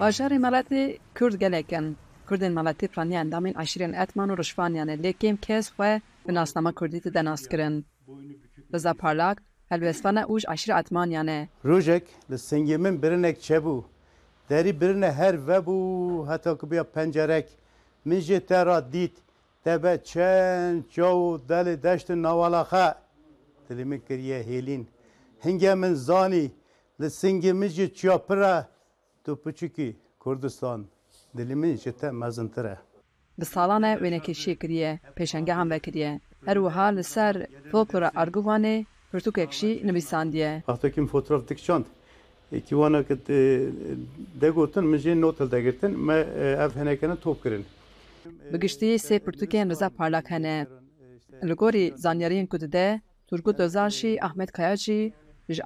Bajarê meletê Kurd gelekin. Kurdên meletê planiya endamên eşîrên etman û rişvaniyan e lê kes xwe bi nasnama Kurdî tide naskirin. Reza Parlak helbestana û ji eşîra etmaniyan e. Rojek li singê min birinek çebû. Birine her vebû heta ku biya pencerek. Min jê te ra dît. Te be çend çaw delê deştin navala xe. Dilê kiriye hêlîn. Hingê min zanî li singê min jî. Tu piçikî Kurdistan. Dilê min ji te mezintir e. Bi salan e wênekêşiyê kiriye, pêşengehan vekiriye. Her wiha li ser folklora Arguvanê pirtûkek jî nivîsandiye. Wextekî fotoğraf dikşand. Kîwana ki degotin min jê notel degirtin me ev henekene top kirin. Bi giştî sê pirtûkên Reza Parlak hene. Li gorî zanyariyên ku dide, Turgut Özal jî Ahmet Kaya jî ji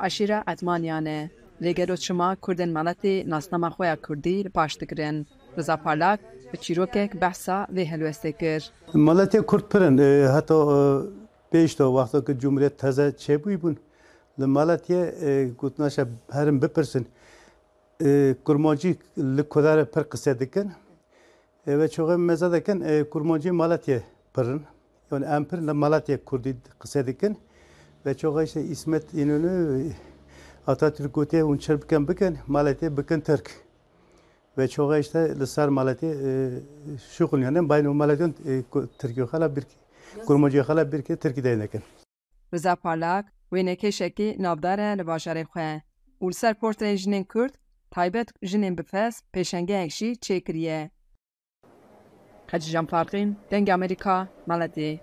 etmaniyan e. Lêgero çima Kurdên meletê nasnama xwe ya Kurdî li paş dikirin. Reza Parlak bi çîrokek behsa vê helwestê kir. Malatya Kurd pirin heta pêş da wexta ku Cumhuriyet teze çêbûyî bûn. Li Malatya gotnaşa herin bipirsin. Kurmacî li Kudarê pir qise dikin. Ve çoğu meze dikin kurmacî Malatya pirin. Yani em pir li Malatya Kurdî qise. Ve çoğu işte İsmet İnönü Atatürk gotiye hûn çir bikin bikin Malatya bikin Türk. Ve çoğu işte li ser Malatya şuxul yani baynu Malatya Türkiye xala bir kurmacî xala bir ki Türkiye denekin. Reza Parlak wênekêşekî navdar e li bajarê xwe. û li ser portreyên jinên Kurd, taybet jinên bifes pêşengehek jî çêkiriye. Hacı Can Farkîn, Deng Amerika, Maletê.